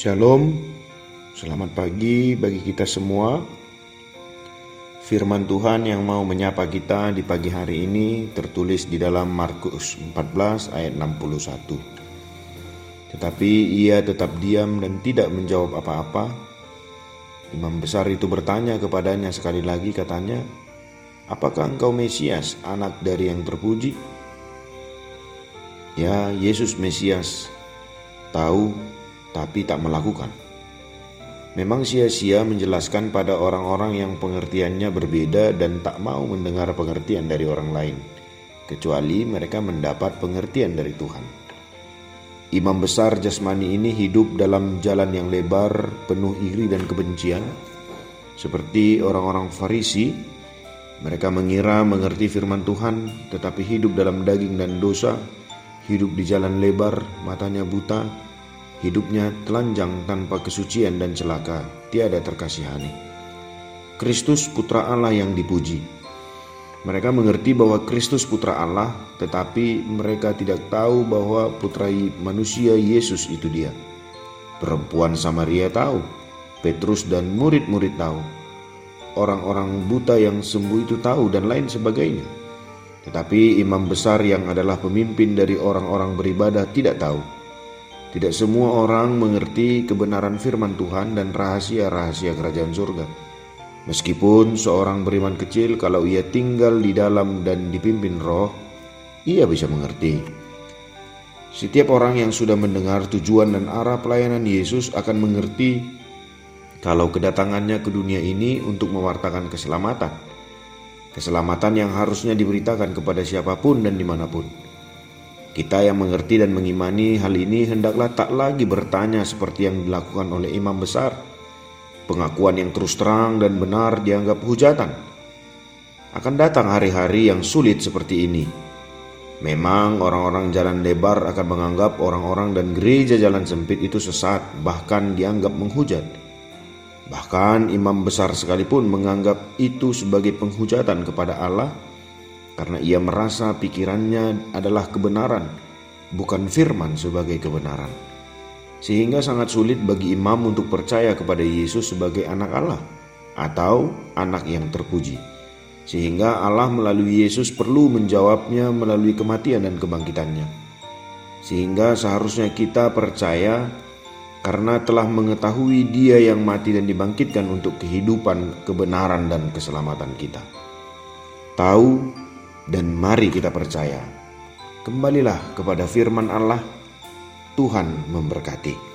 Shalom, selamat pagi bagi kita semua. Firman Tuhan yang mau menyapa kita di pagi hari ini tertulis di dalam Markus 14 ayat 61. Tetapi ia tetap diam dan tidak menjawab apa-apa. Imam besar itu bertanya kepadanya sekali lagi katanya, Apakah engkau Mesias, anak dari yang terpuji? Ya, Yesus Mesias, tahu tapi tak melakukan. Memang sia-sia menjelaskan pada orang-orang yang pengertiannya berbeda dan tak mau mendengar pengertian dari orang lain, kecuali mereka mendapat pengertian dari Tuhan. Imam besar jasmani ini hidup dalam jalan yang lebar, penuh iri dan kebencian, seperti orang-orang Farisi. Mereka mengira mengerti firman Tuhan, tetapi hidup dalam daging dan dosa, hidup di jalan lebar, matanya buta, Hidupnya telanjang tanpa kesucian dan celaka, tiada terkasihani. Kristus putra Allah yang dipuji. Mereka mengerti bahwa Kristus putra Allah, tetapi mereka tidak tahu bahwa putra manusia Yesus itu dia. Perempuan Samaria tahu, Petrus dan murid-murid tahu, orang-orang buta yang sembuh itu tahu dan lain sebagainya. Tetapi imam besar yang adalah pemimpin dari orang-orang beribadah tidak tahu tidak semua orang mengerti kebenaran firman Tuhan dan rahasia-rahasia kerajaan surga. Meskipun seorang beriman kecil kalau ia tinggal di dalam dan dipimpin roh, ia bisa mengerti. Setiap orang yang sudah mendengar tujuan dan arah pelayanan Yesus akan mengerti kalau kedatangannya ke dunia ini untuk mewartakan keselamatan. Keselamatan yang harusnya diberitakan kepada siapa pun dan di mana pun. Kita yang mengerti dan mengimani hal ini hendaklah tak lagi bertanya seperti yang dilakukan oleh imam besar. Pengakuan yang terus terang dan benar dianggap hujatan. Akan datang hari-hari yang sulit seperti ini. Memang orang-orang jalan lebar akan menganggap orang-orang dan gereja jalan sempit itu sesat, bahkan dianggap menghujat. Bahkan imam besar sekalipun menganggap itu sebagai penghujatan kepada Allah karena ia merasa pikirannya adalah kebenaran, bukan firman sebagai kebenaran. Sehingga sangat sulit bagi imam untuk percaya kepada Yesus sebagai anak Allah atau anak yang terpuji. Sehingga Allah melalui Yesus perlu menjawabnya melalui kematian dan kebangkitannya. Sehingga seharusnya kita percaya karena telah mengetahui Dia yang mati dan dibangkitkan untuk kehidupan, kebenaran, dan keselamatan kita. Tahu dan mari kita percaya. Kembalilah kepada firman Allah. Tuhan memberkati.